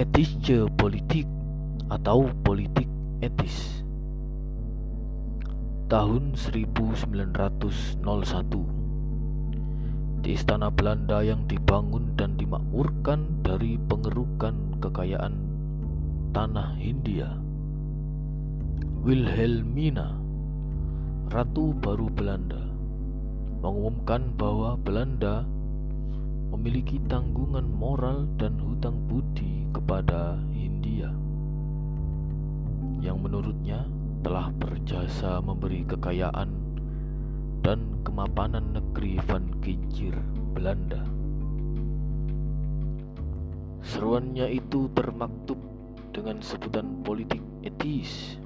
Ethische Politik atau politik etis. Tahun 1901 di istana Belanda yang dibangun dan dimakmurkan dari pengerukan kekayaan tanah Hindia. Wilhelmina Ratu baru Belanda mengumumkan bahwa Belanda memiliki tanggungan moral dan hutang budi kepada Hindia yang menurutnya telah berjasa memberi kekayaan dan kemapanan negeri Van Kincir, Belanda. Seruannya itu termaktub dengan sebutan politik etis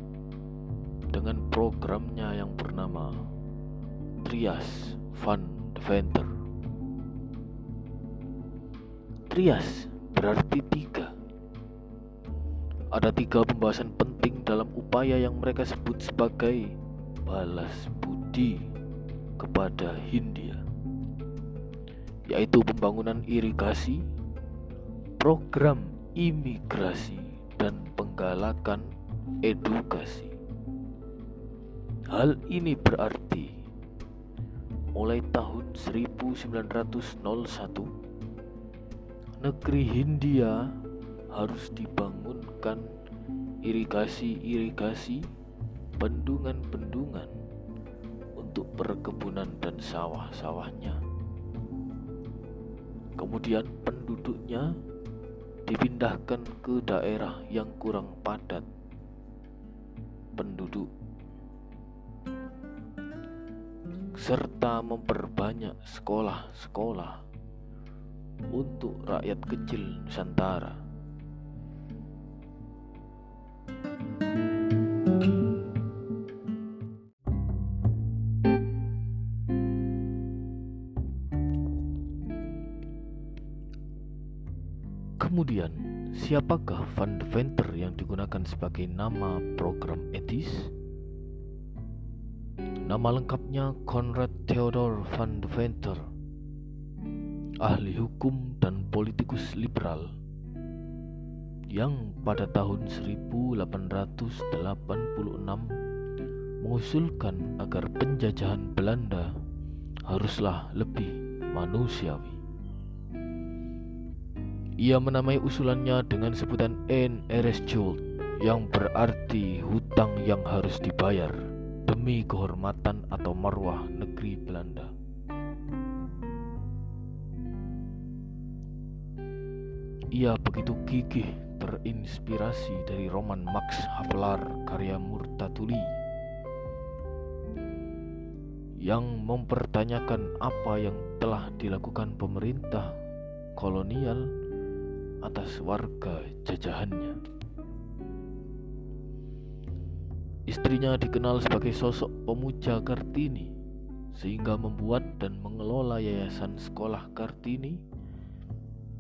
dengan programnya yang bernama Trias Van Deventer. Trias berarti tiga. Ada tiga pembahasan penting dalam upaya yang mereka sebut sebagai balas budi kepada Hindia, yaitu pembangunan irigasi, program imigrasi, dan penggalakan edukasi. Hal ini berarti mulai tahun 1901 negeri Hindia harus dibangunkan. Irigasi-irigasi, bendungan-bendungan untuk perkebunan dan sawah-sawahnya. Kemudian penduduknya dipindahkan ke daerah yang kurang padat. Penduduk serta memperbanyak sekolah-sekolah untuk rakyat kecil Nusantara. Kemudian, siapakah Van de Venter yang digunakan sebagai nama program etis? Nama lengkapnya Konrad Theodor van de Venter ahli hukum dan politikus liberal yang pada tahun 1886 mengusulkan agar penjajahan Belanda haruslah lebih manusiawi. Ia menamai usulannya dengan sebutan Schuld yang berarti hutang yang harus dibayar demi kehormatan atau marwah negeri Belanda. Ia begitu gigih terinspirasi dari roman Max Havelaar karya Murtatuli yang mempertanyakan apa yang telah dilakukan pemerintah kolonial atas warga jajahannya. Istrinya dikenal sebagai sosok pemuja Kartini sehingga membuat dan mengelola yayasan sekolah Kartini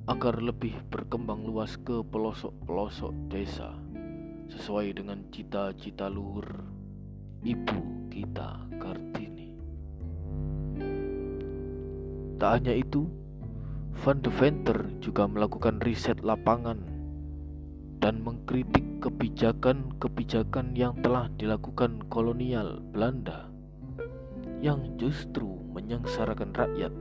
agar lebih berkembang luas ke pelosok-pelosok desa sesuai dengan cita-cita luhur ibu kita Kartini. Tak hanya itu, Van de Venter juga melakukan riset lapangan dan mengkritik kebijakan-kebijakan yang telah dilakukan kolonial Belanda yang justru menyengsarakan rakyat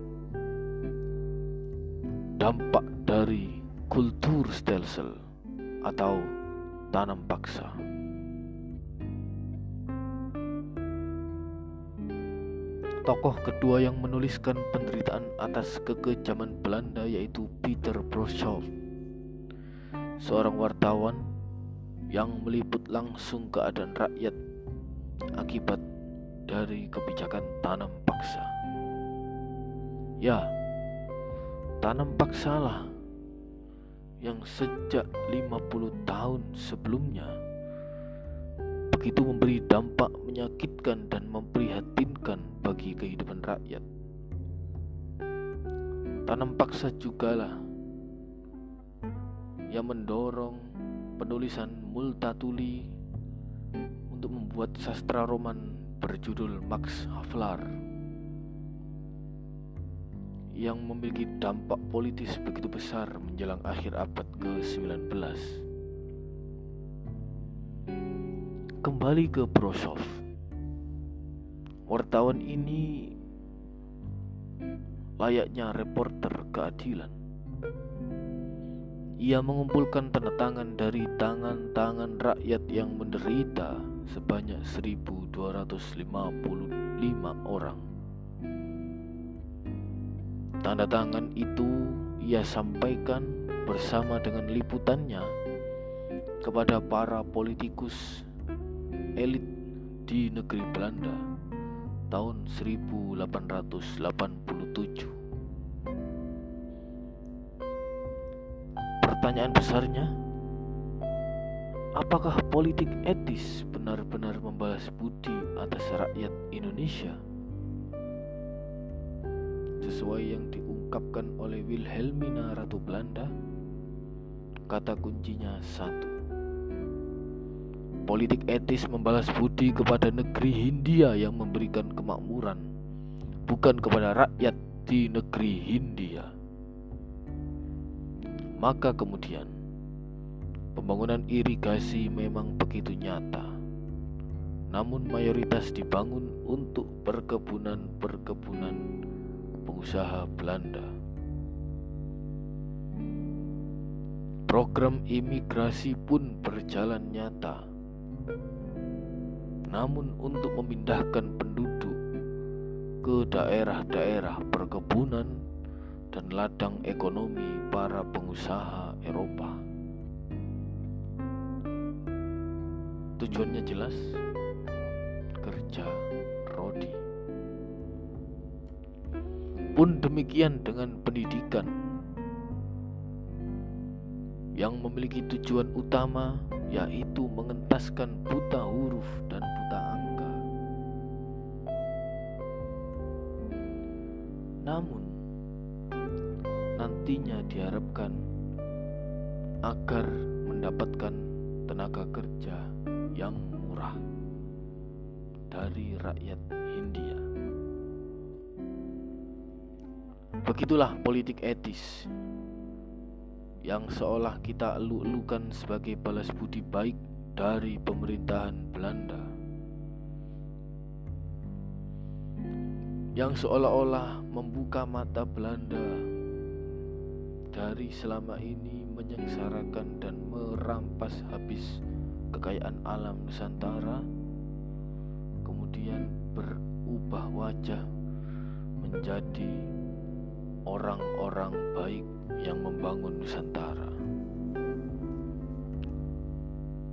dampak dari kultur stelsel atau tanam paksa. Tokoh kedua yang menuliskan penderitaan atas kekejaman Belanda yaitu Peter Broshoff, seorang wartawan yang meliput langsung keadaan rakyat akibat dari kebijakan tanam paksa. Ya, tanam paksalah yang sejak 50 tahun sebelumnya begitu memberi dampak menyakitkan dan memprihatinkan bagi kehidupan rakyat. Tanam paksa jugalah yang mendorong penulisan Multatuli untuk membuat sastra roman berjudul Max Havelaar yang memiliki dampak politis begitu besar menjelang akhir abad ke-19. Kembali ke Brosov. Wartawan ini layaknya reporter keadilan. Ia mengumpulkan tanda tangan dari tangan-tangan rakyat yang menderita sebanyak 1255 orang. Tanda tangan itu ia sampaikan bersama dengan liputannya kepada para politikus elit di negeri Belanda tahun 1887. Pertanyaan besarnya, apakah politik etis benar-benar membalas budi atas rakyat Indonesia? Sesuai yang diungkapkan oleh Wilhelmina Ratu Belanda, kata kuncinya satu. Politik etis membalas budi kepada negeri Hindia yang memberikan kemakmuran, bukan kepada rakyat di negeri Hindia. Maka kemudian pembangunan irigasi memang begitu nyata. Namun mayoritas dibangun untuk perkebunan-perkebunan pengusaha Belanda. Program imigrasi pun berjalan nyata. Namun untuk memindahkan penduduk ke daerah-daerah perkebunan dan ladang ekonomi para pengusaha Eropa. Tujuannya jelas, kerja rodi. Pun demikian dengan pendidikan yang memiliki tujuan utama yaitu mengentaskan buta huruf dan buta angka. Namun nantinya diharapkan agar mendapatkan tenaga kerja yang murah dari rakyat India. Begitulah politik etis yang seolah kita elu-elukan sebagai balas budi baik dari pemerintahan Belanda. Yang seolah-olah membuka mata Belanda dari selama ini menyengsarakan dan merampas habis kekayaan alam Nusantara, kemudian berubah wajah menjadi orang-orang baik yang membangun Nusantara.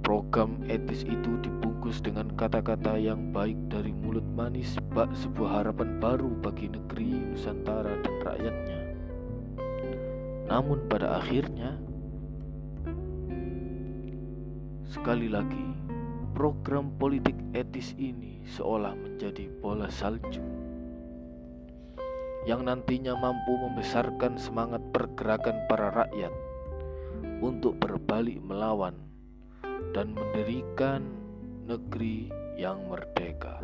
Program etis itu dibungkus dengan kata-kata yang baik dari mulut manis, bak sebuah harapan baru bagi negeri Nusantara dan rakyatnya. Namun pada akhirnya sekali lagi program politik etis ini seolah menjadi bola salju yang nantinya mampu membesarkan semangat pergerakan para rakyat untuk berbalik melawan dan mendirikan negeri yang merdeka.